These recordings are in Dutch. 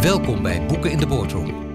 Welkom bij Boeken in de Boardroom.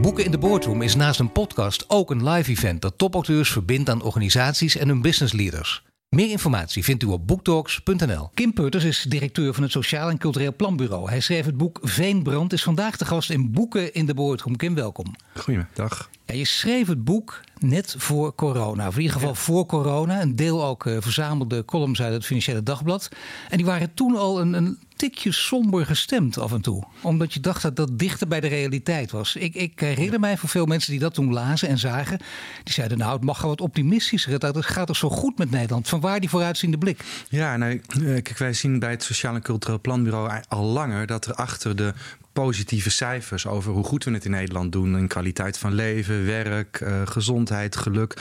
Boeken in de Boardroom is naast een podcast ook een live event dat topauteurs verbindt aan organisaties en hun business leaders. Meer informatie vindt u op boektalks.nl. Kim Putters is directeur van het Sociaal en Cultureel Planbureau. Hij schreef het boek Veenbrand, is vandaag de gast in Boeken in de Boardroom. Kim, welkom. Goedemiddag. Ja, je schreef het boek net voor corona. Of in ieder geval voor corona. Een deel ook uh, verzamelde columns uit het Financiële Dagblad. En die waren toen al een, een tikje somber gestemd af en toe. Omdat je dacht dat dat dichter bij de realiteit was. Ik, ik herinner mij van veel mensen die dat toen lazen en zagen. Die zeiden nou het mag wel wat optimistischer. Het gaat toch zo goed met Nederland. Vanwaar die vooruitziende blik? Ja, nou, kijk, wij zien bij het Sociaal en Cultureel Planbureau al langer... dat er achter de positieve cijfers over hoe goed we het in Nederland doen. In kwaliteit van leven, werk, uh, gezondheid, geluk.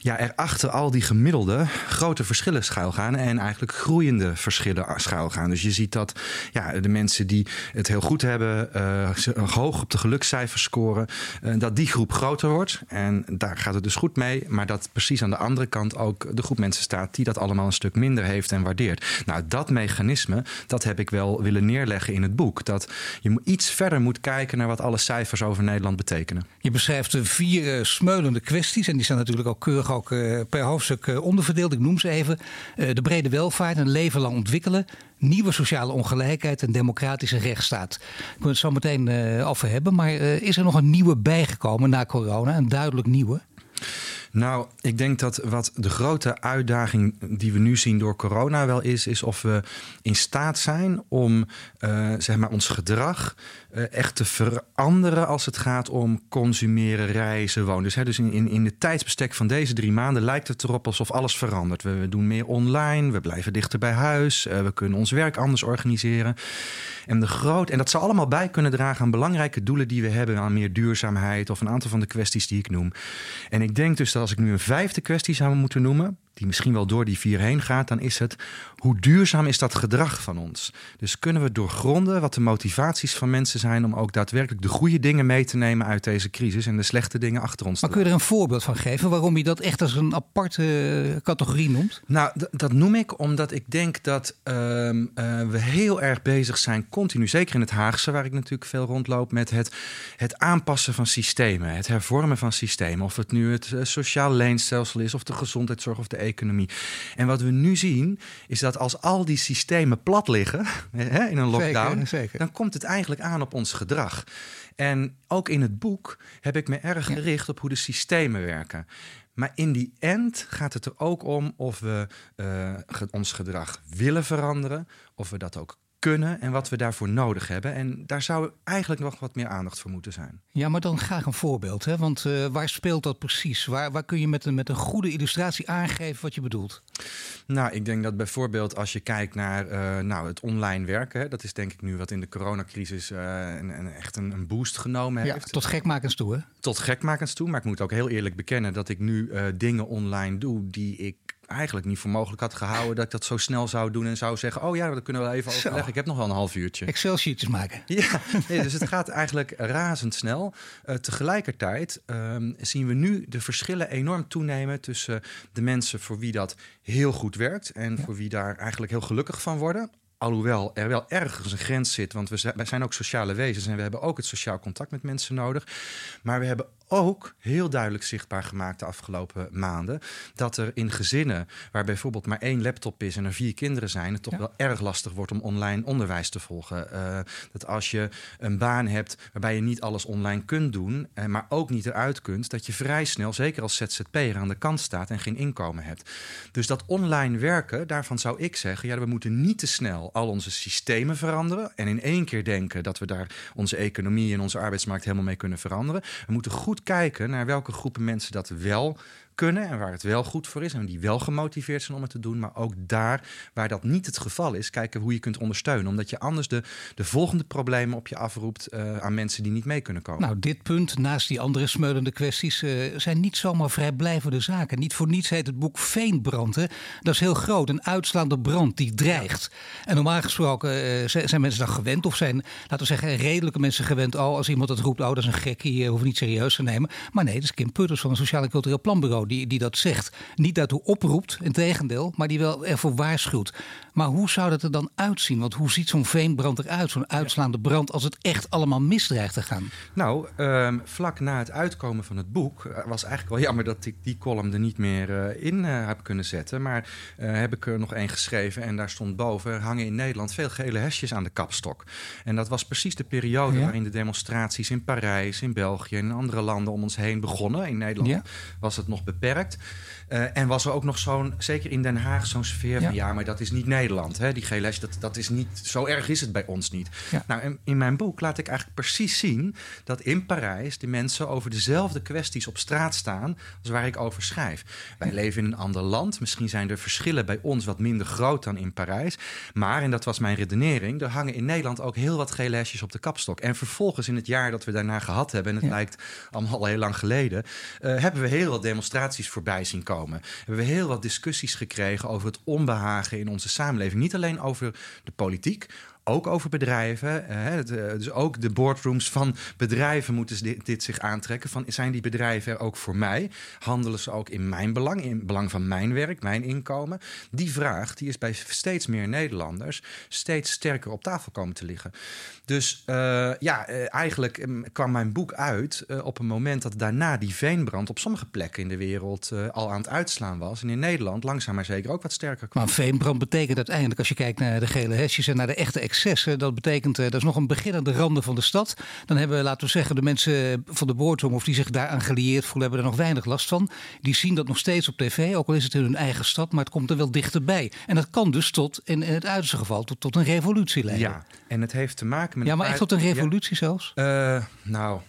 Ja, erachter al die gemiddelde grote verschillen schuilgaan. En eigenlijk groeiende verschillen schuilgaan. Dus je ziet dat ja, de mensen die het heel goed hebben, uh, hoog op de gelukscijfers scoren. Uh, dat die groep groter wordt. En daar gaat het dus goed mee. Maar dat precies aan de andere kant ook de groep mensen staat die dat allemaal een stuk minder heeft en waardeert. Nou, dat mechanisme, dat heb ik wel willen neerleggen in het boek. Dat je iets verder moet kijken naar wat alle cijfers over Nederland betekenen. Je beschrijft de vier uh, smeulende kwesties. En die zijn natuurlijk ook keurig ook, uh, per hoofdstuk onderverdeeld. Ik noem ze even. de brede welvaart, een leven lang ontwikkelen. Nieuwe sociale ongelijkheid en democratische rechtsstaat. Ik wil het zo meteen over hebben. Maar is er nog een nieuwe bijgekomen na corona? Een duidelijk nieuwe? Nou, ik denk dat wat de grote uitdaging die we nu zien door corona wel is, is of we in staat zijn om uh, zeg maar ons gedrag uh, echt te veranderen als het gaat om consumeren, reizen, wonen. Dus, hè, dus in, in, de tijdsbestek van deze drie maanden lijkt het erop alsof alles verandert. We, doen meer online, we blijven dichter bij huis, uh, we kunnen ons werk anders organiseren. En, de groot, en dat zal allemaal bij kunnen dragen aan belangrijke doelen die we hebben, aan meer duurzaamheid of een aantal van de kwesties die ik noem. En ik denk dus dat als ik nu een vijfde kwestie zou moeten noemen, die misschien wel door die vier heen gaat, dan is het hoe duurzaam is dat gedrag van ons? Dus kunnen we doorgronden wat de motivaties van mensen zijn om ook daadwerkelijk de goede dingen mee te nemen uit deze crisis en de slechte dingen achter ons maar te kun je er een voorbeeld van geven waarom je dat echt als een aparte categorie noemt? Nou, dat noem ik omdat ik denk dat uh, uh, we heel erg bezig zijn, continu, zeker in het Haagse, waar ik natuurlijk veel rondloop, met het, het aanpassen van systemen, het hervormen van systemen. Of het nu het sociaal leenstelsel is, of de gezondheidszorg of de economie. En wat we nu zien, is dat als al die systemen plat liggen in een lockdown, zeker, zeker. dan komt het eigenlijk aan op ons gedrag. En ook in het boek heb ik me erg gericht op hoe de systemen werken. Maar in die end gaat het er ook om of we uh, ons gedrag willen veranderen, of we dat ook kunnen en wat we daarvoor nodig hebben. En daar zou eigenlijk nog wat meer aandacht voor moeten zijn. Ja, maar dan graag een voorbeeld. Hè? Want uh, waar speelt dat precies? Waar, waar kun je met een, met een goede illustratie aangeven wat je bedoelt? Nou, ik denk dat bijvoorbeeld als je kijkt naar uh, nou, het online werken... dat is denk ik nu wat in de coronacrisis uh, een, een, echt een, een, boost genomen heeft. Ja, tot gekmakens toe, hè? Tot gekmakens toe. Maar ik moet ook heel eerlijk bekennen dat ik nu dingen online doe... die ik eigenlijk niet voor mogelijk had gehouden dat ik dat zo snel zou doen en zou zeggen: Oh ja, dat kunnen we wel even overleggen. Zo. Ik heb nog wel een half uurtje. Excel-sheetjes maken. Ja, nee, dus het gaat eigenlijk razendsnel. Uh, tegelijkertijd um, zien we nu de verschillen enorm toenemen tussen de mensen voor wie dat heel goed werkt en ja. voor wie daar eigenlijk heel gelukkig van worden. Alhoewel er wel ergens een grens zit, want we zijn, wij zijn ook sociale wezens en we hebben ook het sociaal contact met mensen nodig. Maar we hebben ook heel duidelijk zichtbaar gemaakt de afgelopen maanden dat er in gezinnen waar bijvoorbeeld maar één laptop is en er vier kinderen zijn, het toch ja. wel erg lastig wordt om online onderwijs te volgen. Uh, dat als je een baan hebt waarbij je niet alles online kunt doen, uh, maar ook niet eruit kunt, dat je vrij snel, zeker als ZZP'er, aan de kant staat en geen inkomen hebt. Dus dat online werken, daarvan zou ik zeggen, ja, we moeten niet te snel al onze systemen veranderen en in één keer denken dat we daar onze economie en onze arbeidsmarkt helemaal mee kunnen veranderen. We moeten goed kijken naar welke groepen mensen dat wel kunnen en waar het wel goed voor is en die wel gemotiveerd zijn om het te doen. Maar ook daar waar dat niet het geval is, kijken hoe je kunt ondersteunen. Omdat je anders de, de volgende problemen op je afroept uh, aan mensen die niet mee kunnen komen. Nou, dit punt, naast die andere smeulende kwesties, uh, zijn niet zomaar vrijblijvende zaken. Niet voor niets heet het boek Veenbrand. Hè? Dat is heel groot, een uitslaande brand die dreigt. En normaal gesproken uh, zijn mensen dan gewend, of zijn, laten we zeggen, redelijke mensen gewend. Oh, als iemand het roept, oh, dat is een gekkie, je hoeft niet serieus te nemen. Maar nee, dat is Kim Putters van het Sociaal en Cultureel Planbureau Die, die dat zegt, niet daartoe oproept, in tegendeel, maar die wel ervoor waarschuwt. Maar hoe zou dat er dan uitzien? Want hoe ziet zo'n veenbrand eruit, zo'n uitslaande brand, als het echt allemaal misdreigt te gaan? Nou, ehm, vlak na het uitkomen van het boek uh, was eigenlijk wel jammer dat ik die column er niet meer uh, in uh, heb kunnen zetten. Maar heb ik er nog één geschreven en daar stond boven: er hangen in Nederland veel gele hesjes aan de kapstok. En dat was precies de periode ja. waarin de demonstraties in Parijs, in België en in andere landen om ons heen begonnen. In Nederland ja. was het nog beperkt beperkt. Uh, en was er ook nog zo'n, zeker in Den Haag, zo'n sfeer van ja. maar dat is niet Nederland. Hè? Die GLS, dat, dat is niet, zo erg is het bij ons niet. Ja. Nou, in, in, mijn boek laat ik eigenlijk precies zien dat in Parijs de mensen over dezelfde kwesties op straat staan als waar ik over schrijf. Wij leven in een ander land. Misschien zijn er verschillen bij ons wat minder groot dan in Parijs. Maar, en dat was mijn redenering, er hangen in Nederland ook heel wat GLS'jes op de kapstok. En vervolgens in het jaar dat we daarna gehad hebben, en het lijkt allemaal al heel lang geleden, uh, hebben we heel wat demonstraties voorbij zien komen komen. Hebben we heel wat discussies gekregen over het onbehagen in onze samenleving. Niet alleen over de politiek, ook over bedrijven. Eh, dus ook de boardrooms van bedrijven moeten dit, zich aantrekken. Van, zijn die bedrijven er ook voor mij? Handelen ze ook in mijn belang, in belang van mijn werk, mijn inkomen? Die vraag die is bij steeds meer Nederlanders steeds sterker op tafel komen te liggen. Dus uh, ja, uh, eigenlijk um, kwam mijn boek uit uh, op een moment dat daarna die veenbrand op sommige plekken in de wereld al aan het uitslaan was. En in Nederland langzaam maar zeker ook wat sterker kwam. Maar veenbrand betekent uiteindelijk, als je kijkt naar de gele hesjes en naar de echte excessen, dat betekent dat is nog een begin aan de randen van de stad. Dan hebben, laten we zeggen, de mensen van de boordom of die zich daaraan gelieerd voelen, hebben er nog weinig last van. Die zien dat nog steeds op tv, ook al is het in hun eigen stad, maar het komt er wel dichterbij. En dat kan dus tot, in het uiterste geval, tot, tot een revolutie leiden. Ja, en het heeft te maken met. Ja, maar echt tot een revolutie zelfs? Uh, nou.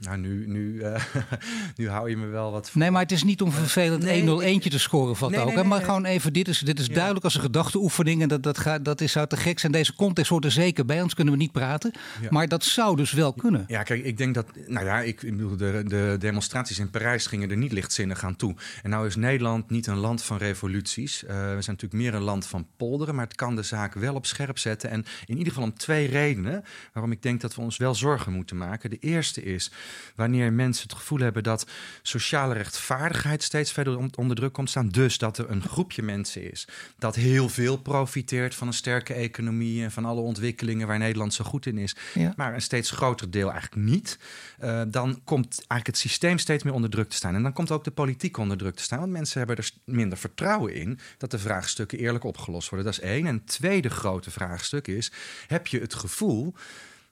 Nou, nu, nu, uh, nu hou je me wel wat. Nee, maar het is niet om vervelend nee, 1-0 eentje te scoren nee, ook. Nee, maar gewoon even, dit is, dit is ja. duidelijk als een gedachteoefening. En dat, dat, gaat, dat is, zou te gek zijn. Deze context hoort er zeker bij, anders kunnen we niet praten. Ja. Maar dat zou dus wel kunnen. Ja, kijk, ik denk dat. Nou ja, ik, ik bedoel, de, de demonstraties in Parijs gingen er niet lichtzinnig aan toe. En nou is Nederland niet een land van revoluties. Uh, we zijn natuurlijk meer een land van polderen. Maar het kan de zaak wel op scherp zetten. En in ieder geval om twee redenen waarom ik denk dat we ons wel zorgen moeten maken. De eerste is wanneer mensen het gevoel hebben dat sociale rechtvaardigheid steeds verder onder druk komt staan. Dus dat er een groepje mensen is dat heel veel profiteert van een sterke economie en van alle ontwikkelingen waar Nederland zo goed in is, ja. maar een steeds groter deel eigenlijk niet. Uh, dan komt eigenlijk het systeem steeds meer onder druk te staan. En dan komt ook de politiek onder druk te staan. Want mensen hebben er minder vertrouwen in dat de vraagstukken eerlijk opgelost worden. Dat is één. En het tweede grote vraagstuk is: heb je het gevoel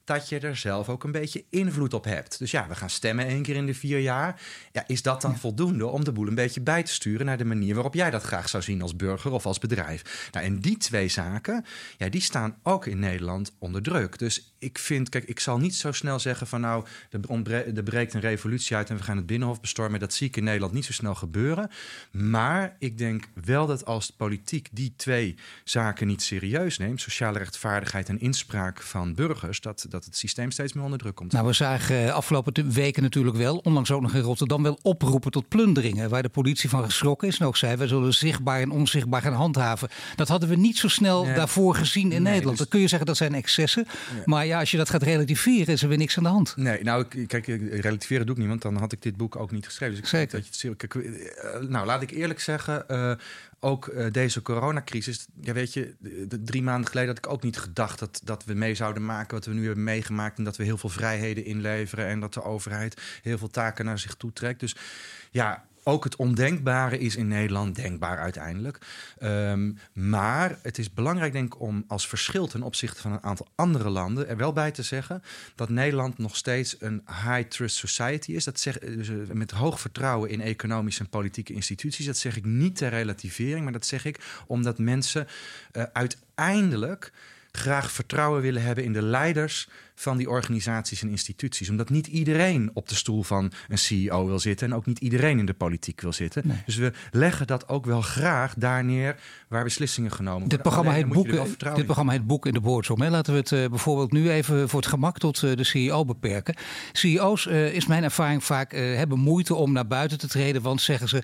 dat je er zelf ook een beetje invloed op hebt. Dus ja, we gaan stemmen één keer in de vier jaar. Ja, is dat dan voldoende om de boel een beetje bij te sturen naar de manier waarop jij dat graag zou zien als burger of als bedrijf? Nou, en die twee zaken, ja, die staan ook in Nederland onder druk. Dus ik vind, kijk, ik zal niet zo snel zeggen van nou, er, breekt een revolutie uit en we gaan het binnenhof bestormen. Dat zie ik in Nederland niet zo snel gebeuren. Maar ik denk wel dat als de politiek die twee zaken niet serieus neemt, sociale rechtvaardigheid en inspraak van burgers, dat, dat het systeem steeds meer onder druk komt. Nou, we zagen afgelopen weken natuurlijk wel, onlangs ook nog in Rotterdam, wel oproepen tot plunderingen, waar de politie van geschrokken is. En ook zei, we zullen zichtbaar en onzichtbaar gaan handhaven. Dat hadden we niet zo snel nee. daarvoor gezien in nee, Nederland. Dus... Dan kun je zeggen dat zijn excessen. Maar ja, als je dat gaat relativeren, is er weer niks aan de hand. Nee, nou, kijk, relativeren doe ik niet, want dan had ik dit boek ook niet geschreven. Dus ik Zeker. Dat je, kijk, nou, laat ik eerlijk zeggen, uh, ook uh, deze coronacrisis. Ja, weet je, drie maanden geleden had ik ook niet gedacht dat, dat we mee zouden maken wat we nu hebben meegemaakt. En dat we heel veel vrijheden inleveren en dat de overheid heel veel taken naar zich toe trekt. Dus ja, ook het ondenkbare is in Nederland denkbaar uiteindelijk. Um, maar het is belangrijk, denk ik, om als verschil ten opzichte van een aantal andere landen er wel bij te zeggen dat Nederland nog steeds een high trust society is. Dat zeg, dus met hoog vertrouwen in economische en politieke instituties. Dat zeg ik niet ter relativering, maar dat zeg ik omdat mensen uh, uiteindelijk graag vertrouwen willen hebben in de leiders van die organisaties en instituties. Omdat niet iedereen op de stoel van een CEO wil zitten en ook niet iedereen in de politiek wil zitten. Nee. Dus we leggen dat ook wel graag daar neer waar beslissingen genomen worden. Dit programma, heet boek, dit programma heet Boek in de Boordsom. Laten we het uh, bijvoorbeeld nu even voor het gemak tot uh, de CEO beperken. CEO's, uh, is mijn ervaring vaak, hebben moeite om naar buiten te treden. Want zeggen ze,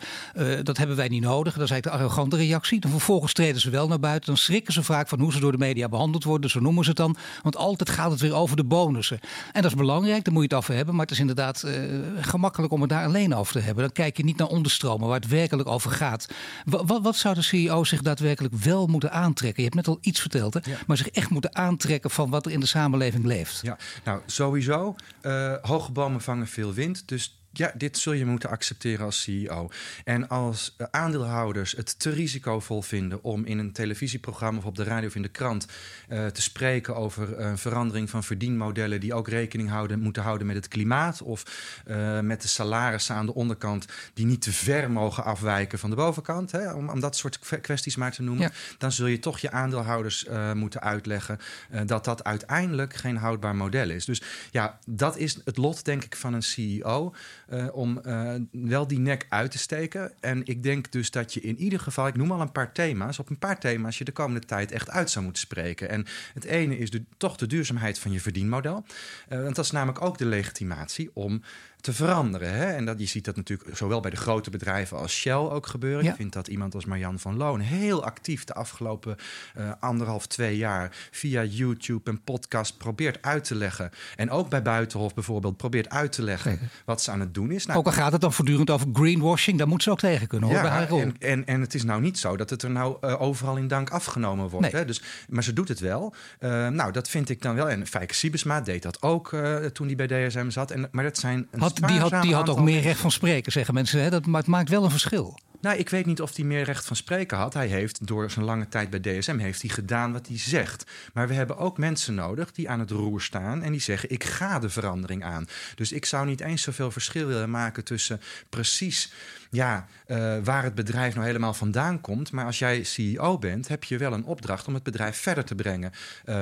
dat hebben wij niet nodig. Dat is eigenlijk de arrogante reactie. Dan vervolgens treden ze wel naar buiten. Dan schrikken ze vaak van hoe ze door de media behandeld behandeld worden, zo noemen ze het dan. Want altijd gaat het weer over de bonussen. En dat is belangrijk, daar moet je het over hebben. Maar het is inderdaad uh, gemakkelijk om het daar alleen over te hebben. Dan kijk je niet naar onderstromen, waar het werkelijk over gaat. Wat, wat zou de CEO zich daadwerkelijk wel moeten aantrekken? Je hebt net al iets verteld, hè? maar zich echt moeten aantrekken van wat er in de samenleving leeft. Ja, nou sowieso. Uh, hoge bomen vangen veel wind. Dus ja, dit zul je moeten accepteren als CEO. En als eh, aandeelhouders het te risicovol vinden om in een televisieprogramma of op de radio of in de krant uh, te spreken over een verandering van verdienmodellen die ook rekening houden, moeten houden met het klimaat of uh, met de salarissen aan de onderkant die niet te ver mogen afwijken van de bovenkant, hè, om, om dat soort kwesties maar te noemen, ja. dan zul je toch je aandeelhouders moeten uitleggen dat dat uiteindelijk geen houdbaar model is. Dus ja, dat is het lot, denk ik, van een CEO. Uh, om uh, wel die nek uit te steken. En ik denk dus dat je in ieder geval, ik noem al een paar thema's, op een paar thema's je de komende tijd echt uit zou moeten spreken. En het ene is de, toch de duurzaamheid van je verdienmodel. Uh, want dat is namelijk ook de legitimatie om te veranderen. Hè? En dat, je ziet dat natuurlijk zowel bij de grote bedrijven als Shell ook gebeuren. Ja. Ik vind dat iemand als Marjan van Loon heel actief de afgelopen uh, anderhalf, twee jaar via YouTube en podcast probeert uit te leggen. En ook bij Buitenhof bijvoorbeeld probeert uit te leggen Zeker. wat ze aan het doen is. Nou, ook al gaat het dan voortdurend over greenwashing, daar moet ze ook tegen kunnen hoor. Ja, en, en, en het is nou niet zo dat het er nou uh, overal in dank afgenomen wordt. Nee. Hè? Dus, maar ze doet het wel. Uh, nou, dat vind ik dan wel. En Fijke Siebesma deed dat ook toen hij bij DSM zat. En, maar dat zijn een Had die had, die had ook meer recht van spreken, zeggen mensen. Hè? Dat, maar het maakt wel een verschil. Nou, ik weet niet of hij meer recht van spreken had. Hij heeft door zijn lange tijd bij DSM heeft hij gedaan wat hij zegt. Maar we hebben ook mensen nodig die aan het roer staan en die zeggen: ik ga de verandering aan. Dus ik zou niet eens zoveel verschil willen maken tussen precies ja, uh, waar het bedrijf nou helemaal vandaan komt. Maar als jij CEO bent, heb je wel een opdracht om het bedrijf verder te brengen uh,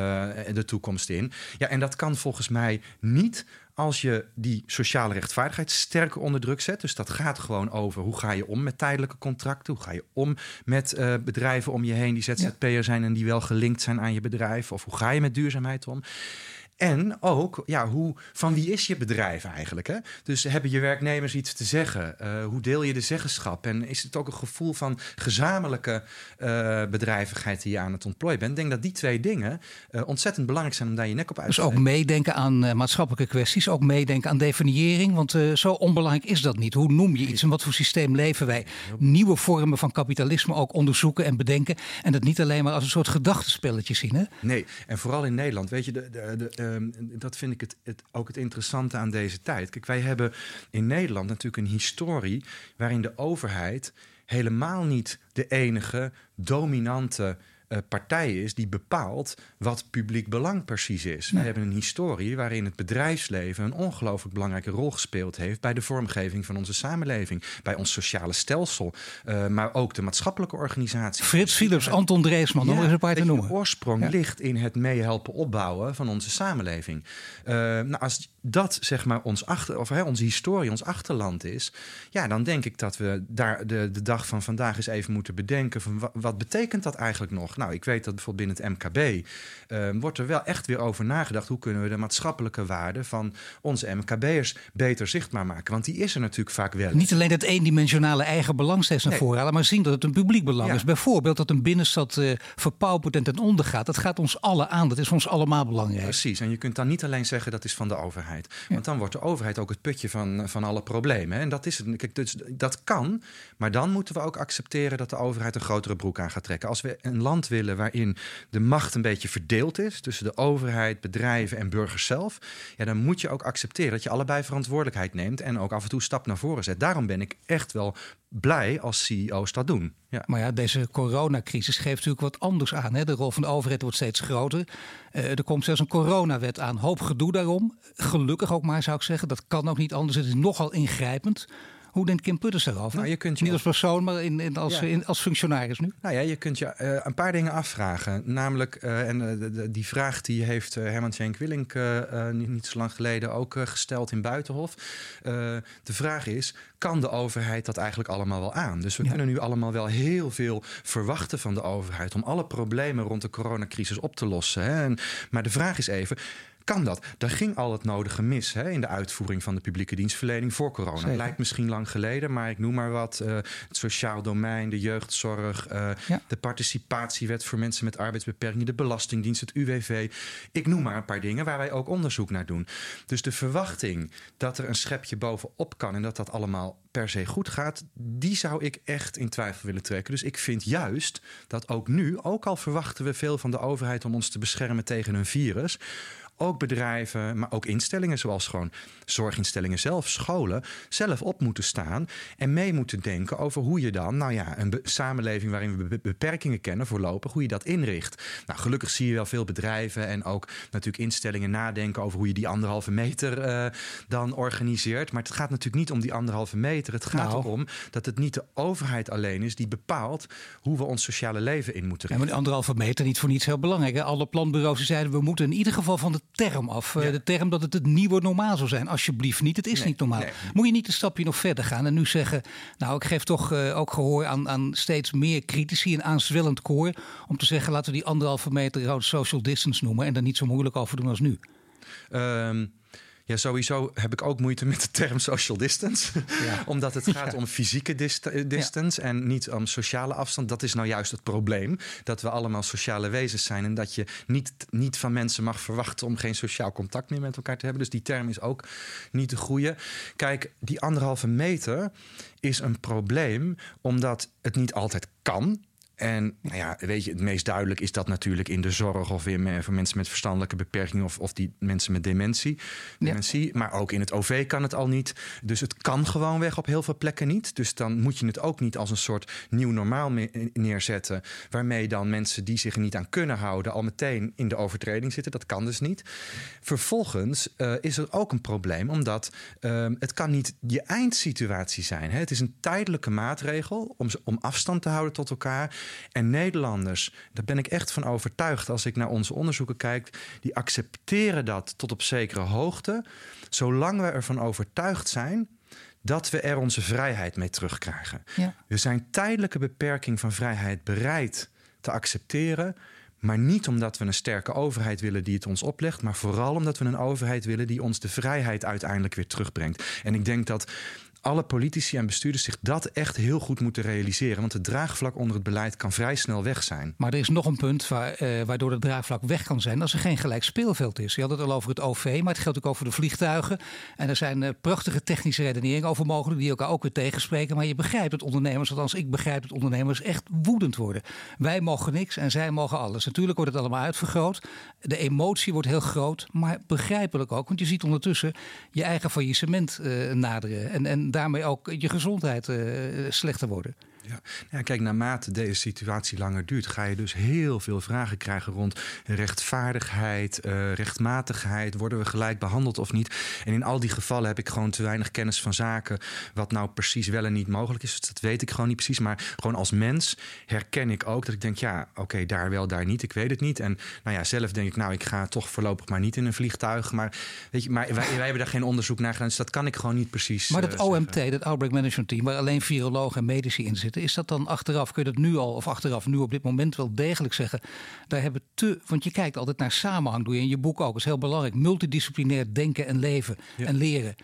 de toekomst in. Ja, en dat kan volgens mij niet als je die sociale rechtvaardigheid sterker onder druk zet. Dus dat gaat gewoon over hoe ga je om met tijdelijke contracten? Hoe ga je om met uh, bedrijven om je heen die ZZP'er zijn en die wel gelinkt zijn aan je bedrijf? Of hoe ga je met duurzaamheid om? En ook, ja, hoe, van wie is je bedrijf eigenlijk? Hè? Dus hebben je werknemers iets te zeggen? Uh, hoe deel je de zeggenschap? En is het ook een gevoel van gezamenlijke uh, bedrijvigheid die je aan het ontplooien bent? Ik denk dat die twee dingen uh, ontzettend belangrijk zijn om daar je nek op uit te Dus ook meedenken aan maatschappelijke kwesties, ook meedenken aan definiëring. Want zo onbelangrijk is dat niet. Hoe noem je iets en wat voor systeem leven wij? Nieuwe vormen van kapitalisme ook onderzoeken en bedenken. En dat niet alleen maar als een soort gedachtenspelletje zien. Hè? Nee, en vooral in Nederland. Weet je, de, de, de Um, dat vind ik het, het, ook het interessante aan deze tijd. Kijk, wij hebben in Nederland natuurlijk een historie waarin de overheid helemaal niet de enige dominante uh, partij is die bepaalt wat publiek belang precies is. We hebben een historie waarin het bedrijfsleven een ongelooflijk belangrijke rol gespeeld heeft bij de vormgeving van onze samenleving, bij ons sociale stelsel, uh, maar ook de maatschappelijke organisatie. Frits Philips, Anton Dreesman, ja, om eens een paar te noemen. De oorsprong ja. ligt in het meehelpen opbouwen van onze samenleving. Uh, nou, als dat zeg maar ons achter, of hè, onze historie, ons achterland is, ja, dan denk ik dat we daar de, de dag van vandaag eens even moeten bedenken van wat, wat betekent dat eigenlijk nog? Nou, ik weet dat bijvoorbeeld binnen het MKB uh, wordt er wel echt weer over nagedacht. Hoe kunnen we de maatschappelijke waarde van onze MKB'ers beter zichtbaar maken? Want die is er natuurlijk vaak wel. Niet alleen dat eendimensionale eigen belang naar nee. voren halen, maar zien dat het een publiek belang ja. is. Bijvoorbeeld dat een binnenstad uh, verpaupert en ten onder gaat. Dat gaat ons allen aan. Dat is ons allemaal belangrijk. Precies. En je kunt dan niet alleen zeggen dat is van de overheid. Ja. Want dan wordt de overheid ook het putje van, van alle problemen. En dat is het. Kijk, dus, dat kan. Maar dan moeten we ook accepteren dat de overheid een grotere broek aan gaat trekken. Als we een land willen waarin de macht een beetje verdeeld is tussen de overheid, bedrijven en burgers zelf, ja, dan moet je ook accepteren dat je allebei verantwoordelijkheid neemt en ook af en toe stap naar voren zet. Daarom ben ik echt wel blij als CEO's dat doen. Ja. Maar ja, deze coronacrisis geeft natuurlijk wat anders aan. Hè? De rol van de overheid wordt steeds groter. Uh, er komt zelfs een coronawet aan. Hoop gedoe daarom. Gelukkig ook maar, zou ik zeggen. Dat kan ook niet anders. Het is nogal ingrijpend. Hoe denkt Kim Putters daarover? Nou, je kunt je Niet als persoon, maar in, in als, ja. in, als functionaris nu. Nou ja, je kunt je uh, een paar dingen afvragen. Namelijk, uh, en de, de, die vraag die heeft Herman Schenk Willink niet, niet, zo lang geleden ook gesteld in Buitenhof. de vraag is, kan de overheid dat eigenlijk allemaal wel aan? Dus we ja. kunnen nu allemaal wel heel veel verwachten van de overheid om alle problemen rond de coronacrisis op te lossen. Hè? En, maar de vraag is even, kan dat. Daar ging al het nodige mis hè, in de uitvoering van de publieke dienstverlening voor corona. Zeker. Lijkt misschien lang geleden, maar ik noem maar wat. eh, het sociaal domein, de jeugdzorg, eh, Ja. de participatiewet voor mensen met arbeidsbeperkingen, de Belastingdienst, het UWV. Ik noem maar een paar dingen waar wij ook onderzoek naar doen. Dus de verwachting dat er een schepje bovenop kan en dat dat allemaal per se goed gaat, die zou ik echt in twijfel willen trekken. Dus ik vind juist dat ook nu, ook al verwachten we veel van de overheid om ons te beschermen tegen een virus, ook bedrijven, maar ook instellingen zoals gewoon zorginstellingen zelf, scholen, zelf op moeten staan en mee moeten denken over hoe je dan, nou ja, een samenleving waarin we be- beperkingen kennen voorlopig, hoe je dat inricht. Nou, gelukkig zie je wel veel bedrijven en ook natuurlijk instellingen nadenken over hoe je die anderhalve meter eh, dan organiseert. Maar het gaat natuurlijk niet om die anderhalve meter. Het gaat Nou. erom dat het niet de overheid alleen is die bepaalt hoe we ons sociale leven in moeten Ja, maar die anderhalve meter niet voor niets heel belangrijk. Hè? Alle planbureaus zeiden we moeten in ieder geval van de term af. Eh, Ja. De term dat het het nieuwe normaal zou zijn. Alsjeblieft niet, het is Nee, niet normaal. nee. Moet je niet een stapje nog verder gaan en nu zeggen... nou, ik geef toch eh, ook gehoor aan, aan steeds meer critici, een aanzwellend koor... om te zeggen, laten we die anderhalve meter social distance noemen... en daar niet zo moeilijk over doen als nu. Ehm, ja, sowieso heb ik ook moeite met de term social distance. Ja. Omdat het gaat om fysieke dist- eh, distance en niet om sociale afstand. Dat is nou juist het probleem. Dat we allemaal sociale wezens zijn. En dat je niet, niet van mensen mag verwachten om geen sociaal contact meer met elkaar te hebben. Dus die term is ook niet de goede. Kijk, die anderhalve meter is een probleem omdat het niet altijd kan. En nou ja, weet je, het meest duidelijk is dat natuurlijk in de zorg of me- voor mensen met verstandelijke beperkingen of, of die mensen met dementie. dementie. Maar ook in het OV kan het al niet. Dus het kan gewoonweg op heel veel plekken niet. Dus dan moet je het ook niet als een soort nieuw normaal neerzetten. Waarmee dan mensen die zich er niet aan kunnen houden al meteen in de overtreding zitten. Dat kan dus niet. Vervolgens eh, is er ook een probleem, omdat ehm, het kan niet je eindsituatie zijn. Hè? Het is een tijdelijke maatregel om, om afstand te houden tot elkaar. En Nederlanders, daar ben ik echt van overtuigd als ik naar onze onderzoeken kijk, die accepteren dat tot op zekere hoogte, zolang we ervan overtuigd zijn dat we er onze vrijheid mee terugkrijgen. Ja. We zijn tijdelijke beperking van vrijheid bereid te accepteren. Maar niet omdat we een sterke overheid willen die het ons oplegt. Maar vooral omdat we een overheid willen die ons de vrijheid uiteindelijk weer terugbrengt. En ik denk dat alle politici en bestuurders zich dat echt heel goed moeten realiseren. Want het draagvlak onder het beleid kan vrij snel weg zijn. Maar er is nog een punt waar, eh, waardoor het draagvlak weg kan zijn als er geen gelijk speelveld is. Je had het al over het OV, maar het geldt ook over de vliegtuigen. En er zijn eh, prachtige technische redeneringen over mogelijk die elkaar ook weer tegenspreken. Maar je begrijpt dat ondernemers, althans ik begrijp dat ondernemers echt woedend worden. Wij mogen niks en zij mogen alles. Natuurlijk wordt het allemaal uitvergroot. De emotie wordt heel groot, maar begrijpelijk ook. Want je ziet ondertussen je eigen faillissement eh, naderen. En, en daarmee ook je gezondheid eh, slechter worden. Ja. ja, kijk, naarmate deze situatie langer duurt, ga je dus heel veel vragen krijgen rond rechtvaardigheid, eh, rechtmatigheid. Worden we gelijk behandeld of niet? En in al die gevallen heb ik gewoon te weinig kennis van zaken. Wat nou precies wel en niet mogelijk is. Dat weet ik gewoon niet precies. Maar gewoon als mens herken ik ook dat ik denk: ja, oké, daar wel, daar niet. Ik weet het niet. En nou ja, zelf denk ik: nou, ik ga toch voorlopig maar niet in een vliegtuig. Maar weet je, maar wij, wij hebben daar geen onderzoek naar gedaan. Dus dat kan ik gewoon niet precies. Maar eh, dat zeggen. OMT, dat Outbreak Management Team, waar alleen virologen en medici in zitten, is dat dan achteraf, kun je dat nu al, of achteraf nu op dit moment wel degelijk zeggen, daar hebben te, want je kijkt altijd naar samenhang, doe je in je boek ook, dat is heel belangrijk, multidisciplinair denken en leven Ja. en leren.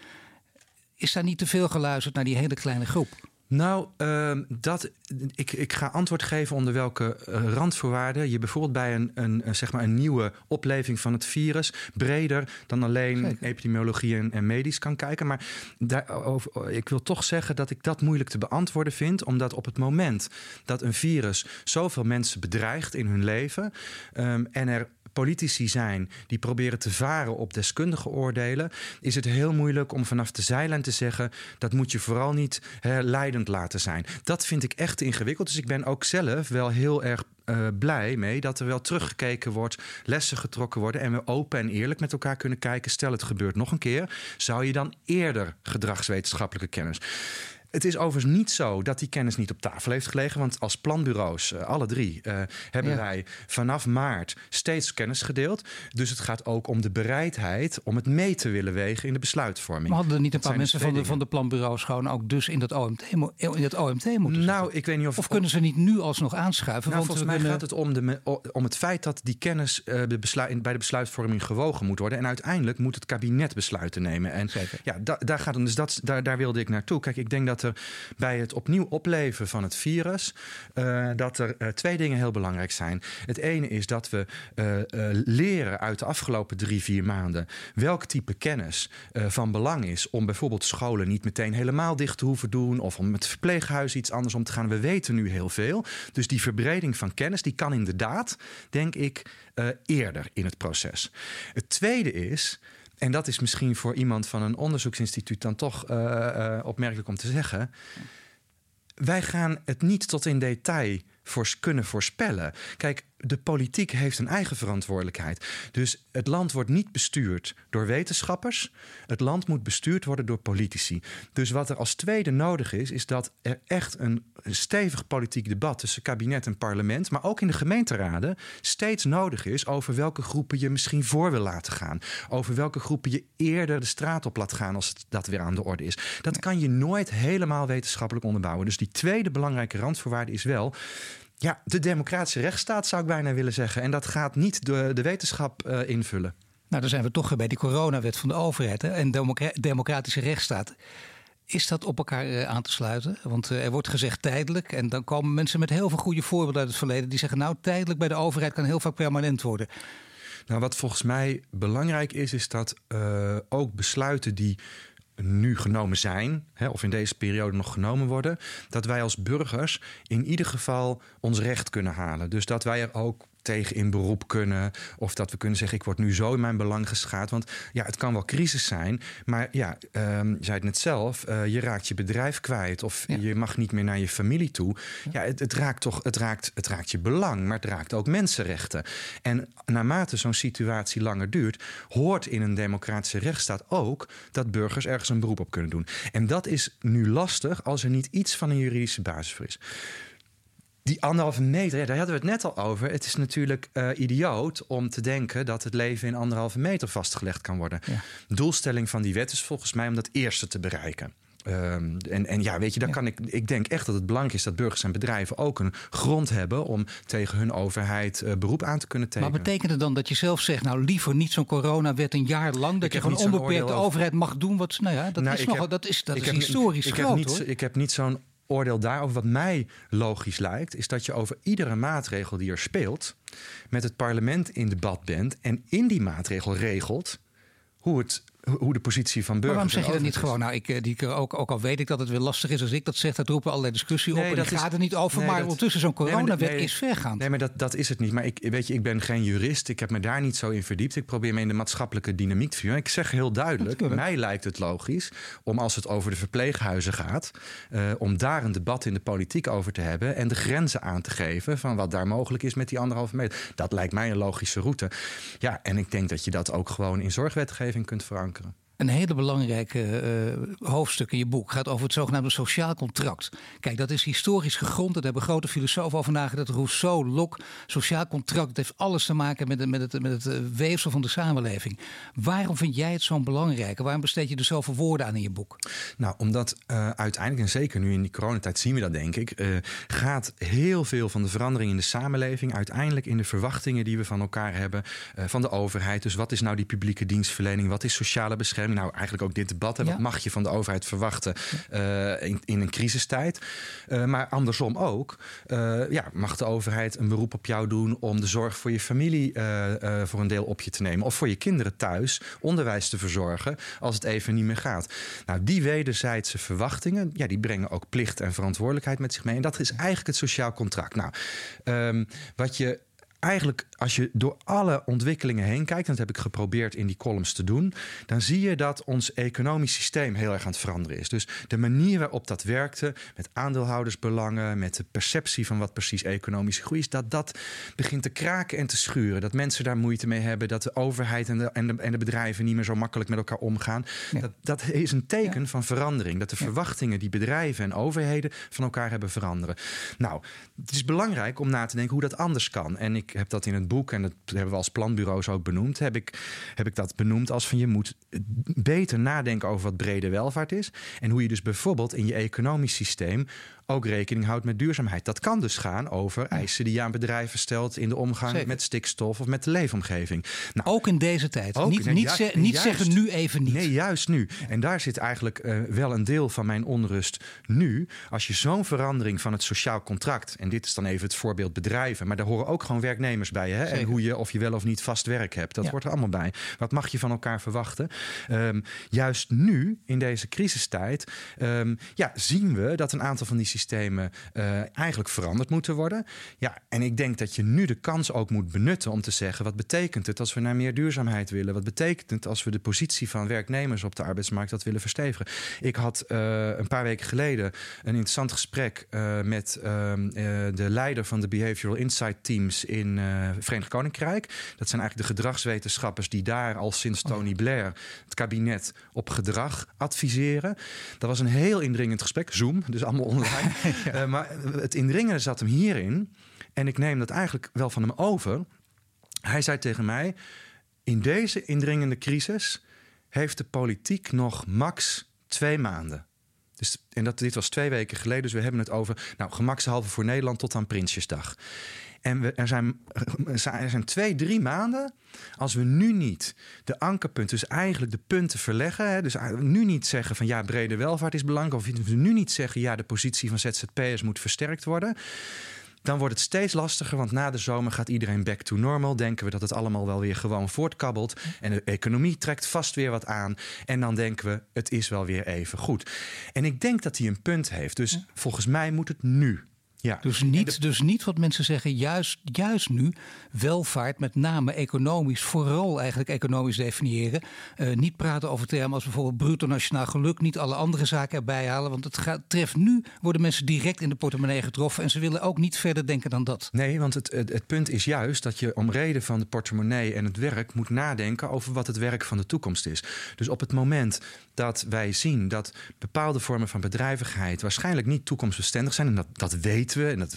Is daar niet te veel geluisterd naar die hele kleine groep? Nou, ehm, dat, ik, ik ga antwoord geven onder welke eh, randvoorwaarden je bijvoorbeeld bij een, een, zeg maar een nieuwe opleving van het virus breder dan alleen Zeker. epidemiologie en, en medisch kan kijken. Maar daarover, ik wil toch zeggen dat ik dat moeilijk te beantwoorden vind, omdat op het moment dat een virus zoveel mensen bedreigt in hun leven ehm, en er politici zijn die proberen te varen op deskundige oordelen, is het heel moeilijk om vanaf de zijlijn te zeggen dat moet je vooral niet leidend laten zijn. Dat vind ik echt ingewikkeld. Dus ik ben ook zelf wel heel erg eh, blij mee dat er wel teruggekeken wordt, lessen getrokken worden en we open en eerlijk met elkaar kunnen kijken. Stel het gebeurt nog een keer, zou je dan eerder gedragswetenschappelijke kennis Het is overigens niet zo dat die kennis niet op tafel heeft gelegen. Want als planbureaus, uh, alle drie, uh, hebben ja. wij vanaf maart steeds kennis gedeeld. Dus het gaat ook om de bereidheid om het mee te willen wegen in de besluitvorming. Maar hadden er niet een paar mensen van de, van de planbureaus gewoon ook dus in dat OMT, in het OMT moeten Nou, ik weet niet of... Of kunnen ze niet nu alsnog aanschuiven? Nou, want volgens mij kunnen... gaat het om, de, om het feit dat die kennis uh, de besluit, bij de besluitvorming gewogen moet worden. En uiteindelijk moet het kabinet besluiten nemen. En Zeker. ja, da, daar gaat het. Dus dat, daar, daar wilde ik naartoe. Kijk, ik denk dat er bij het opnieuw opleven van het virus, uh, dat er uh, twee dingen heel belangrijk zijn. Het ene is dat we uh, leren uit de afgelopen drie, vier maanden welk type kennis van belang is om bijvoorbeeld scholen niet meteen helemaal dicht te hoeven doen of om met verpleeghuis iets anders om te gaan. We weten nu heel veel. Dus die verbreding van kennis, die kan inderdaad, denk ik, eerder in het proces. Het tweede is. En dat is misschien voor iemand van een onderzoeksinstituut dan toch uh, uh, opmerkelijk om te zeggen. Wij gaan het niet tot in detail voor kunnen voorspellen. Kijk, de politiek heeft een eigen verantwoordelijkheid. Dus het land wordt niet bestuurd door wetenschappers. Het land moet bestuurd worden door politici. Dus wat er als tweede nodig is, is dat er echt een stevig politiek debat tussen kabinet en parlement, maar ook in de gemeenteraden, steeds nodig is over welke groepen je misschien voor wil laten gaan. Over welke groepen je eerder de straat op laat gaan als dat weer aan de orde is. Dat kan je nooit helemaal wetenschappelijk onderbouwen. Dus die tweede belangrijke randvoorwaarde is wel. Ja, de democratische rechtsstaat zou ik bijna willen zeggen. En dat gaat niet de, de wetenschap uh, invullen. Nou, dan zijn we toch bij die coronawet van de overheid hè? en democra democratische rechtsstaat. Is dat op elkaar uh, aan te sluiten? Want uh, er wordt gezegd tijdelijk. En dan komen mensen met heel veel goede voorbeelden uit het verleden. Die zeggen nou tijdelijk bij de overheid kan heel vaak permanent worden. Nou, wat volgens mij belangrijk is, is dat uh, ook besluiten die nu genomen zijn, hè, of in deze periode nog genomen worden, dat wij als burgers in ieder geval ons recht kunnen halen. Dus dat wij er ook tegen in beroep kunnen. Of dat we kunnen zeggen, ik word nu zo in mijn belang geschaad. Want ja, het kan wel crisis zijn. Maar ja, um, je zei het net zelf, uh, je raakt je bedrijf kwijt. Of ja. je mag niet meer naar je familie toe. Ja, het, het, raakt toch, het raakt, het raakt je belang. Maar het raakt ook mensenrechten. En naarmate zo'n situatie langer duurt, hoort in een democratische rechtsstaat ook dat burgers ergens een beroep op kunnen doen. En dat is nu lastig als er niet iets van een juridische basis voor is. Die anderhalve meter, ja, daar hadden we het net al over. Het is natuurlijk uh, idioot om te denken dat het leven in anderhalve meter vastgelegd kan worden. Ja. Doelstelling van die wet is volgens mij om dat eerste te bereiken. Um, en, en ja, weet je, dan ja. kan ik. Ik denk echt dat het belangrijk is dat burgers en bedrijven ook een grond hebben om tegen hun overheid uh, beroep aan te kunnen tekenen. Maar betekent het dan dat je zelf zegt, nou liever niet zo'n coronawet een jaar lang, dat ik je gewoon onbeperkt de overheid mag doen wat. Nou ja, dat nou, is nogal, dat is, dat is historisch ik groot heb niet, hoor. Ik heb niet zo'n oordeel daarover. Wat mij logisch lijkt, is dat je over iedere maatregel die er speelt, met het parlement in debat bent en in die maatregel regelt hoe het. Hoe de positie van burgers. Maar waarom zeg je dat niet gewoon? Nou, ik, die, ook, ook al weet ik dat het weer lastig is als ik dat zeg, dat roepen allerlei discussie op. En dat gaat er niet over. Nee, maar dat, ondertussen, zo'n coronawet nee, nee, is vergaand. Nee, maar dat, dat is het niet. Maar ik, weet je, ik ben geen jurist. Ik heb me daar niet zo in verdiept. Ik probeer me in de maatschappelijke dynamiek te vinden. Ik zeg heel duidelijk: mij lijkt het logisch om als het over de verpleeghuizen gaat, uh, om daar een debat in de politiek over te hebben en de grenzen aan te geven van wat daar mogelijk is met die anderhalve meter. Dat lijkt mij een logische route. Ja, en ik denk dat je dat ook gewoon in zorgwetgeving kunt verankeren. convaincre Een hele belangrijke uh, hoofdstuk in je boek gaat over het zogenaamde sociaal contract. Kijk, dat is historisch gegrond. Daar hebben grote filosofen over nagedacht. Rousseau, Locke, sociaal contract. Heeft alles te maken met, met, het, met het weefsel van de samenleving. Waarom vind jij het zo'n belangrijk? Waarom besteed je er zoveel woorden aan in je boek? Nou, omdat uh, uiteindelijk, en zeker nu in die coronatijd zien we dat denk ik, gaat heel veel van de verandering in de samenleving uiteindelijk in de verwachtingen die we van elkaar hebben, van de overheid. Dus wat is nou die publieke dienstverlening? Wat is sociale bescherming? Nou, eigenlijk ook dit debat. Hè, ja. Wat mag je van de overheid verwachten uh, in, in, een crisistijd? Uh, maar andersom ook. Uh, ja, mag de overheid een beroep op jou doen om de zorg voor je familie voor een deel op je te nemen? Of voor je kinderen thuis onderwijs te verzorgen als het even niet meer gaat? Nou, die wederzijdse verwachtingen, ja, die brengen ook plicht en verantwoordelijkheid met zich mee. En dat is eigenlijk het sociaal contract. Nou, um, wat je eigenlijk, als je door alle ontwikkelingen heen kijkt, en dat heb ik geprobeerd in die columns te doen, dan zie je dat ons economisch systeem heel erg aan het veranderen is. Dus de manier waarop dat werkte, met aandeelhoudersbelangen, met de perceptie van wat precies economische groei is, dat dat begint te kraken en te schuren. Dat mensen daar moeite mee hebben, dat de overheid en de, en de, en de bedrijven niet meer zo makkelijk met elkaar omgaan. Dat, dat is een teken van verandering. Dat de verwachtingen die bedrijven en overheden van elkaar hebben veranderen. Nou, het is belangrijk om na te denken hoe dat anders kan. En ik heb dat in het boek, en dat hebben we als planbureaus ook benoemd, heb ik, heb ik dat benoemd als van je moet beter nadenken over wat brede welvaart is. En hoe je dus bijvoorbeeld in je economisch systeem ook rekening houdt met duurzaamheid. Dat kan dus gaan over eisen die je aan bedrijven stelt in de omgang met stikstof of met de leefomgeving. Nou, ook in deze tijd. Ook, niet, niet, niet zeggen nu even niet. Nee, juist nu. En daar zit eigenlijk uh, wel een deel van mijn onrust nu. Als je zo'n verandering van het sociaal contract, en dit is dan even het voorbeeld bedrijven, maar daar horen ook gewoon werknemers bij. Hè? En hoe je of je wel of niet vast werk hebt. Dat wordt er allemaal bij. Wat mag je van elkaar verwachten? Um, juist nu, in deze crisistijd, um, ja, zien we dat een aantal van die systemen uh, eigenlijk veranderd moeten worden. Ja, en ik denk dat je nu de kans ook moet benutten om te zeggen: wat betekent het als we naar meer duurzaamheid willen? Wat betekent het als we de positie van werknemers op de arbeidsmarkt dat willen verstevigen? Ik had uh, een paar weken geleden een interessant gesprek uh, met ehm, de leider van de Behavioral Insight Teams in Verenigd Koninkrijk. Dat zijn eigenlijk de gedragswetenschappers die daar al sinds oh Tony Blair het kabinet op gedrag adviseren. Dat was een heel indringend gesprek. Zoom, dus allemaal online. uh, maar het indringende zat hem hierin. En ik neem dat eigenlijk wel van hem over. Hij zei tegen mij: In deze indringende crisis heeft de politiek nog max twee maanden. Dus, en dat, dit was twee weken geleden, dus we hebben het over nou, gemakshalve voor Nederland tot aan Prinsjesdag. En we, er, zijn, er zijn twee, drie maanden. Als we nu niet de ankerpunten, dus eigenlijk de punten verleggen. Hè, dus nu niet zeggen van ja, brede welvaart is belangrijk. Of we nu niet zeggen ja, de positie van ZZP'ers moet versterkt worden. Dan wordt het steeds lastiger, want na de zomer gaat iedereen back to normal. Denken we dat het allemaal wel weer gewoon voortkabbelt. En de economie trekt vast weer wat aan. En dan denken we, het is wel weer even goed. En ik denk dat hij een punt heeft. Dus volgens mij moet het nu ja. Dus, niet, dus niet wat mensen zeggen, juist, juist nu welvaart, met name economisch, vooral eigenlijk economisch definiëren. Uh, niet praten over termen als bijvoorbeeld bruto nationaal geluk, niet alle andere zaken erbij halen. Want het gaat, treft nu, worden mensen direct in de portemonnee getroffen en ze willen ook niet verder denken dan dat. Nee, want het, het, het punt is juist dat je om reden van de portemonnee en het werk moet nadenken over wat het werk van de toekomst is. Dus op het moment dat wij zien dat bepaalde vormen van bedrijvigheid waarschijnlijk niet toekomstbestendig zijn, en dat, dat weten we, en dat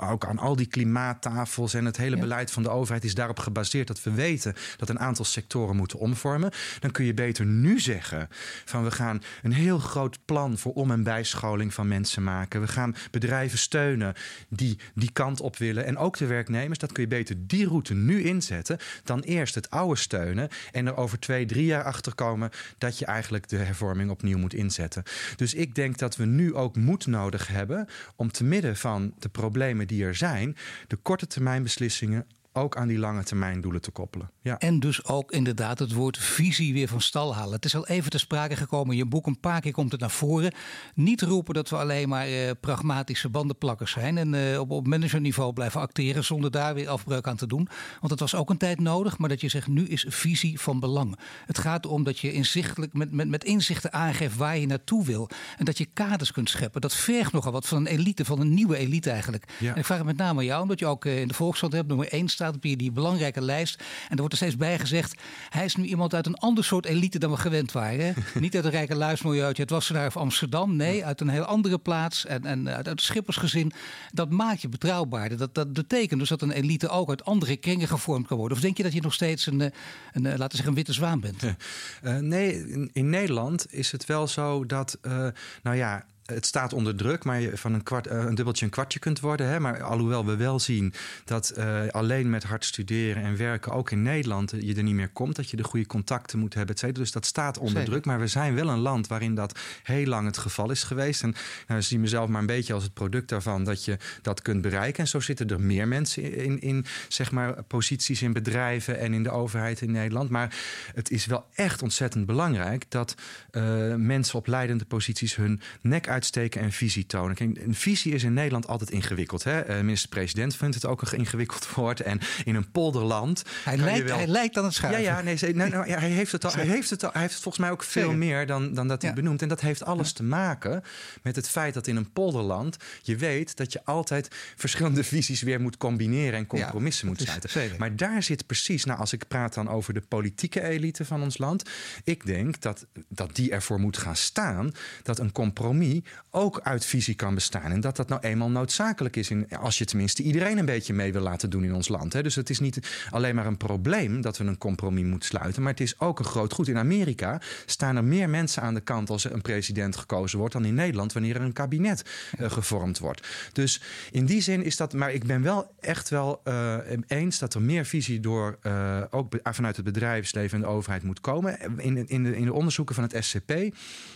ook aan al die klimaattafels en het hele beleid van de overheid is daarop gebaseerd dat we weten dat een aantal sectoren moeten omvormen, dan kun je beter nu zeggen van we gaan een heel groot plan voor om- en bijscholing van mensen maken. We gaan bedrijven steunen die die kant op willen en ook de werknemers. Dat kun je beter die route nu inzetten dan eerst het oude steunen en er over twee, drie jaar achter komen dat je eigenlijk de hervorming opnieuw moet inzetten. Dus ik denk dat we nu ook moed nodig hebben om te midden van de problemen die er zijn, de korte termijn beslissingen ook aan die lange termijn doelen te koppelen. Ja. En dus ook inderdaad het woord visie weer van stal halen. Het is al even te sprake gekomen in je boek. Een paar keer komt het naar voren. Niet roepen dat we alleen maar uh, pragmatische bandenplakkers zijn. En uh, op, op managerniveau blijven acteren zonder daar weer afbreuk aan te doen. Want dat was ook een tijd nodig. Maar dat je zegt nu is visie van belang. Het gaat om dat je inzichtelijk met, met, met inzichten aangeeft waar je naartoe wil. En dat je kaders kunt scheppen. Dat vergt nogal wat van een elite, van een nieuwe elite eigenlijk. Ja. En ik vraag het met name aan jou, omdat je ook uh, in de Volkskrant hebt, nummer 1 staat staat op die belangrijke lijst. En er wordt er steeds bij gezegd, hij is nu iemand uit een ander soort elite dan we gewend waren. Niet uit een rijke luismilieu uit het Wassenaar of Amsterdam. Nee, uit een heel andere plaats en, en uit het schippersgezin. Dat maakt je betrouwbaarder. Dat, dat betekent dus dat een elite ook uit andere kringen gevormd kan worden. Of denk je dat je nog steeds een, een, een laten we zeggen, een witte zwaan bent? Uh, nee, in, in, Nederland is het wel zo dat, uh, nou ja, het staat onder druk, maar je van een, kwart, eh, een dubbeltje een kwartje kunt worden. Hè? Maar alhoewel we wel zien dat uh, alleen met hard studeren en werken, ook in Nederland, je er niet meer komt. Dat je de goede contacten moet hebben, et cetera. Dus dat staat onder Zeker. druk. Maar we zijn wel een land waarin dat heel lang het geval is geweest. En nou, zie mezelf maar een beetje als het product daarvan dat je dat kunt bereiken. En zo zitten er meer mensen in, in zeg maar, posities in bedrijven en in de overheid in Nederland. Maar het is wel echt ontzettend belangrijk dat uh, mensen op leidende posities hun nek uit uitsteken en visie tonen. Kijk, een visie is in Nederland altijd ingewikkeld. Hè? Uh, Minister-president vindt het ook een ingewikkeld woord. En in een polderland. Hij, lijkt, wel... hij lijkt aan het schuiven. Ja, ja, nee, nou, nou, ja, hij heeft het al. Hij heeft het al, hij heeft volgens mij ook veel meer dan, dan dat hij benoemt. En dat heeft alles te maken met het feit dat in een polderland je weet dat je altijd verschillende visies weer moet combineren en compromissen moet sluiten. Maar daar zit precies, nou, als ik praat dan over de politieke elite van ons land. Ik denk dat, dat die ervoor moet gaan staan dat een compromis ook uit visie kan bestaan. En dat dat nou eenmaal noodzakelijk is. In, als je tenminste iedereen een beetje mee wil laten doen in ons land. Hè. Dus het is niet alleen maar een probleem dat we een compromis moeten sluiten. Maar het is ook een groot goed. In Amerika staan er meer mensen aan de kant als er een president gekozen wordt dan in Nederland wanneer er een kabinet uh, gevormd wordt. Dus in die zin is dat. Maar ik ben wel echt wel uh, eens dat er meer visie door uh, ook vanuit het bedrijfsleven en de overheid moet komen. In, in, de, in de onderzoeken van het SCP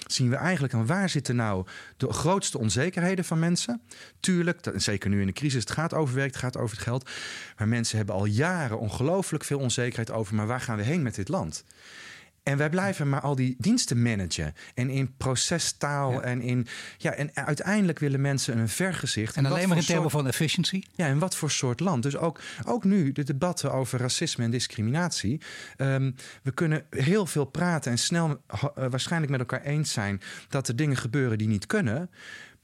zien we eigenlijk aan waar zitten nou de grootste onzekerheden van mensen. Tuurlijk, zeker nu in de crisis, het gaat over werk, het gaat over het geld. Maar mensen hebben al jaren ongelooflijk veel onzekerheid over, maar waar gaan we heen met dit land? En wij blijven maar al die diensten managen. En in procestaal en in. Ja, en uiteindelijk willen mensen een vergezicht. En, alleen maar in termen van efficiëntie. Ja, en wat voor soort land. Dus ook, ook nu de debatten over racisme en discriminatie. Um, we kunnen heel veel praten en snel uh, waarschijnlijk met elkaar eens zijn dat er dingen gebeuren die niet kunnen.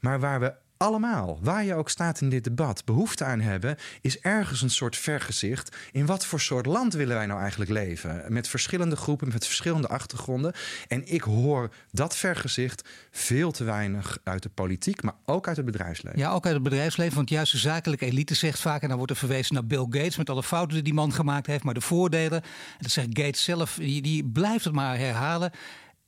Maar waar we allemaal, waar je ook staat in dit debat, behoefte aan hebben, is ergens een soort vergezicht. In wat voor soort land willen wij nou eigenlijk leven? Met verschillende groepen, met verschillende achtergronden. En ik hoor dat vergezicht veel te weinig uit de politiek, maar ook uit het bedrijfsleven. Ja, ook uit het bedrijfsleven. Want juist de zakelijke elite zegt vaak, en dan wordt er verwezen naar Bill Gates met alle fouten die die man gemaakt heeft, maar de voordelen. En dat zegt Gates zelf, die, die blijft het maar herhalen.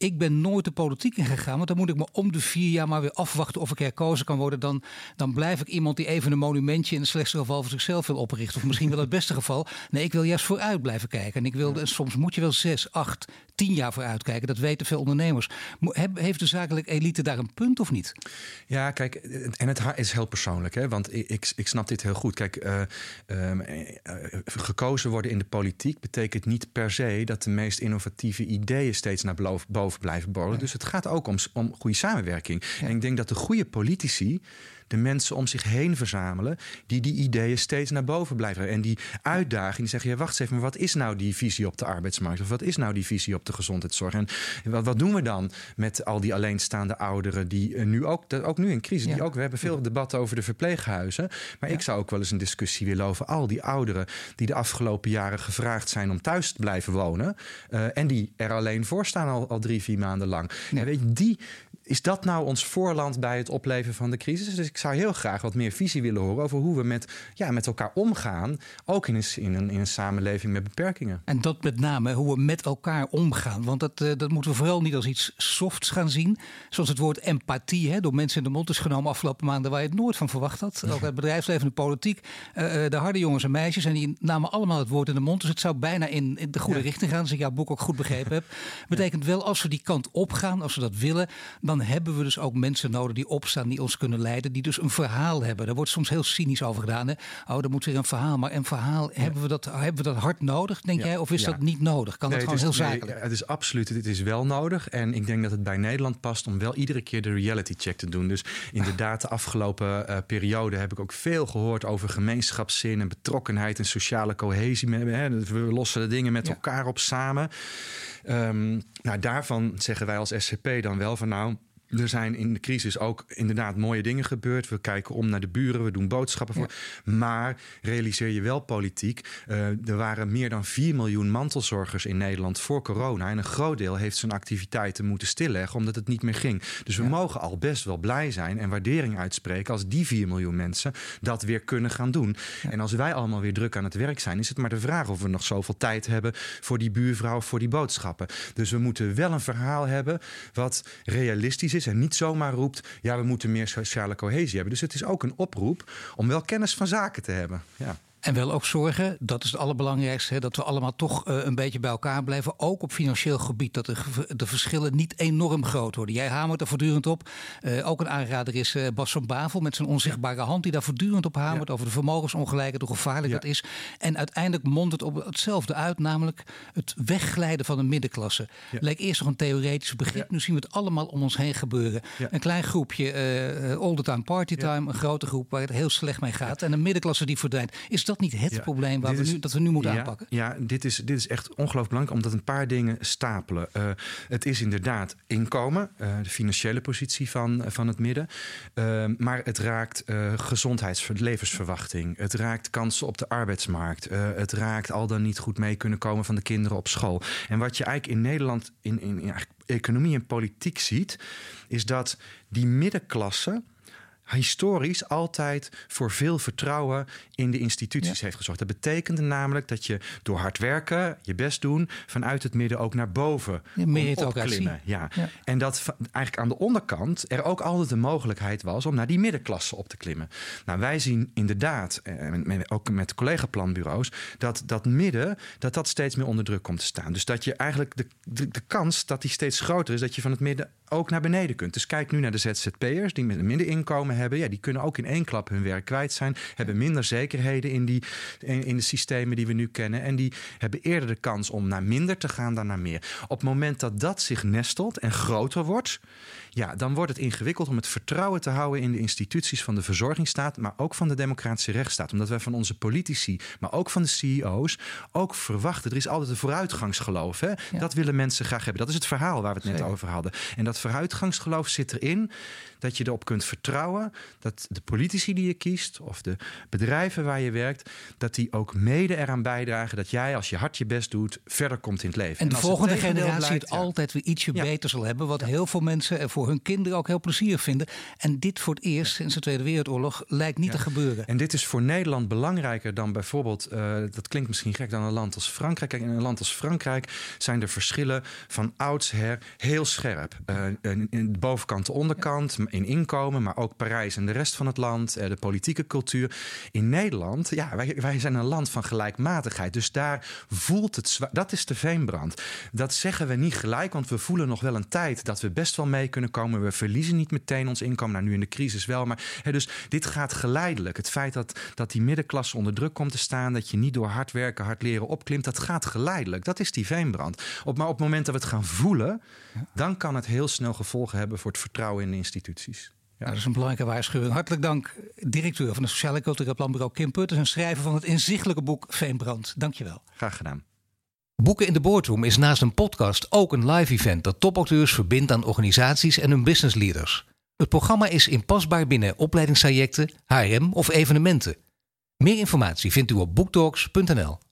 Ik ben nooit de politiek ingegaan, want dan moet ik me om de vier jaar maar weer afwachten of ik herkozen kan worden. Dan, dan blijf ik iemand die even een monumentje in het slechtste geval voor zichzelf wil oprichten. Of misschien wel het beste geval. Nee, ik wil juist vooruit blijven kijken. En ik wil, soms moet je wel zes, acht, tien jaar vooruit kijken. Dat weten veel ondernemers. Heeft de zakelijke elite daar een punt of niet? Ja, kijk, en het is heel persoonlijk, hè? want ik, ik snap dit heel goed. Kijk, uh, uh, gekozen worden in de politiek betekent niet per se dat de meest innovatieve ideeën steeds naar boven blijven borrelen. Dus het gaat ook om, om goede samenwerking. En ik denk dat de goede politici de mensen om zich heen verzamelen die die ideeën steeds naar boven blijven. En die uitdaging, die zeggen, ja, wacht eens even, maar wat is nou die visie op de arbeidsmarkt? Of wat is nou die visie op de gezondheidszorg? En wat, wat doen we dan met al die alleenstaande ouderen die uh, nu ook, ook nu in crisis, die ook, we hebben veel debatten over de verpleeghuizen, maar ik zou ook wel eens een discussie willen over al die ouderen die de afgelopen jaren gevraagd zijn om thuis te blijven wonen uh, en die er alleen voor staan al, al drie, vier maanden lang. En weet je, die, is dat nou ons voorland bij het opleven van de crisis? Dus ik zou heel graag wat meer visie willen horen over hoe we met, ja, met elkaar omgaan. Ook in een, in, een, in een samenleving met beperkingen. En dat met name hoe we met elkaar omgaan. Want dat, uh, dat moeten we vooral niet als iets softs gaan zien. Zoals het woord empathie hè, door mensen in de mond is genomen afgelopen maanden waar je het nooit van verwacht had. Ook het bedrijfsleven, de politiek, uh, de harde jongens en meisjes. En die namen allemaal het woord in de mond. Dus het zou bijna in, de goede richting gaan. Als ik jouw boek ook goed begrepen heb. Betekent wel als we die kant op gaan, als we dat willen, dan dan hebben we dus ook mensen nodig die opstaan, die ons kunnen leiden, die dus een verhaal hebben. Daar wordt soms heel cynisch over gedaan. Hè? Oh, er moet weer een verhaal. Maar een verhaal, hebben, we dat, hebben we dat hard nodig, denk jij? Of is dat niet nodig? Kan nee, dat gewoon heel zakelijk? het is absoluut, dit is wel nodig. En ik denk dat het bij Nederland past om wel iedere keer de reality check te doen. Dus inderdaad, de afgelopen uh, periode heb ik ook veel gehoord over gemeenschapszin en betrokkenheid en sociale cohesie. We lossen de dingen met elkaar op samen. Um, nou, daarvan zeggen wij als SCP dan wel van nou er zijn in de crisis ook inderdaad mooie dingen gebeurd. We kijken om naar de buren, we doen boodschappen voor. Maar realiseer je wel politiek. Uh, er waren meer dan 4 miljoen mantelzorgers in Nederland voor corona. En een groot deel heeft zijn activiteiten moeten stilleggen omdat het niet meer ging. Dus we mogen al best wel blij zijn en waardering uitspreken als die 4 miljoen mensen dat weer kunnen gaan doen. En als wij allemaal weer druk aan het werk zijn, is het maar de vraag of we nog zoveel tijd hebben voor die buurvrouw of voor die boodschappen. Dus we moeten wel een verhaal hebben wat realistisch is en niet zomaar roept: ja, we moeten meer sociale cohesie hebben. Dus het is ook een oproep om wel kennis van zaken te hebben. Ja. En wel ook zorgen, dat is het allerbelangrijkste, hè, dat we allemaal toch uh, een beetje bij elkaar blijven. Ook op financieel gebied, dat de, de verschillen niet enorm groot worden. Jij hamert er voortdurend op. Uh, ook een aanrader is uh, Bas van Bavel met zijn onzichtbare hand, die daar voortdurend op hamert. Over de vermogensongelijkheid, hoe gevaarlijk dat is. En uiteindelijk mondt het op hetzelfde uit, namelijk het wegglijden van de middenklasse. Leek eerst nog een theoretisch begrip, nu zien we het allemaal om ons heen gebeuren. Een klein groepje, all the time party time, een grote groep waar het heel slecht mee gaat. En een middenklasse die verdwijnt. Is dat niet het probleem waar we nu, dat we nu moeten aanpakken? Ja, dit is, dit is echt ongelooflijk belangrijk, omdat een paar dingen stapelen. Uh, het is inderdaad inkomen, uh, de financiële positie van, van het midden. Uh, maar het raakt gezondheids- levensverwachting. Het raakt kansen op de arbeidsmarkt. het raakt al dan niet goed mee kunnen komen van de kinderen op school. En wat je eigenlijk in Nederland in, in, in economie en politiek ziet, is dat die middenklasse historisch altijd voor veel vertrouwen in de instituties heeft gezorgd. Dat betekende namelijk dat je door hard werken, je best doen, vanuit het midden ook naar boven ja, opklimmen. Ja. ja. En dat eigenlijk aan de onderkant er ook altijd de mogelijkheid was om naar die middenklasse op te klimmen. Nou, wij zien inderdaad, eh, ook met collega-planbureaus, dat dat midden dat dat steeds meer onder druk komt te staan. Dus dat je eigenlijk de, de, de kans dat die steeds groter is, dat je van het midden ook naar beneden kunt. Dus kijk nu naar de ZZP'ers die met een middeninkomen hebben. Ja, die kunnen ook in één klap hun werk kwijt zijn. Hebben minder zekerheden in, die, in, de systemen die we nu kennen. En die hebben eerder de kans om naar minder te gaan dan naar meer. Op het moment dat dat zich nestelt en groter wordt ja, dan wordt het ingewikkeld om het vertrouwen te houden in de instituties van de verzorgingsstaat, maar ook van de democratische rechtsstaat. Omdat wij van onze politici, maar ook van de CEO's, ook verwachten. Er is altijd een vooruitgangsgeloof. Hè? Dat willen mensen graag hebben. Dat is het verhaal waar we het net over hadden. En dat vooruitgangsgeloof zit erin dat je erop kunt vertrouwen dat de politici die je kiest of de bedrijven waar je werkt, dat die ook mede eraan bijdragen dat jij als je hard je best doet verder komt in het leven. En de volgende generatie het altijd weer ietsje beter zal hebben, wat heel veel mensen ervoor hun kinderen ook heel plezier vinden. En dit voor het eerst sinds de Tweede Wereldoorlog lijkt niet te gebeuren. En dit is voor Nederland belangrijker dan bijvoorbeeld, uh, dat klinkt misschien gek, dan een land als Frankrijk. Kijk, in een land als Frankrijk zijn de verschillen van oudsher heel scherp. Uh, in de bovenkant, de onderkant, in inkomen, maar ook Parijs en de rest van het land, uh, de politieke cultuur. In Nederland, ja, wij, wij zijn een land van gelijkmatigheid. Dus daar voelt het zwaar. Dat is de veenbrand. Dat zeggen we niet gelijk, want we voelen nog wel een tijd dat we best wel mee kunnen komen. We verliezen niet meteen ons inkomen. Nou, nu in de crisis wel. Maar hè, dus dit gaat geleidelijk. Het feit dat, dat die middenklasse onder druk komt te staan, dat je niet door hard werken, hard leren opklimt, dat gaat geleidelijk. Dat is die veenbrand. Op, maar op het moment dat we het gaan voelen, dan kan het heel snel gevolgen hebben voor het vertrouwen in de instituties. Ja. dat is een belangrijke waarschuwing. Hartelijk dank, directeur van het Sociale en Cultureel Planbureau Kim Putters en schrijver van het inzichtelijke boek Veenbrand. Dankjewel. Graag gedaan. Boeken in de Boardroom is naast een podcast ook een live event dat topauteurs verbindt aan organisaties en hun business leaders. Het programma is inpasbaar binnen opleidingstrajecten, HRM of evenementen. Meer informatie vindt u op boektalks.nl.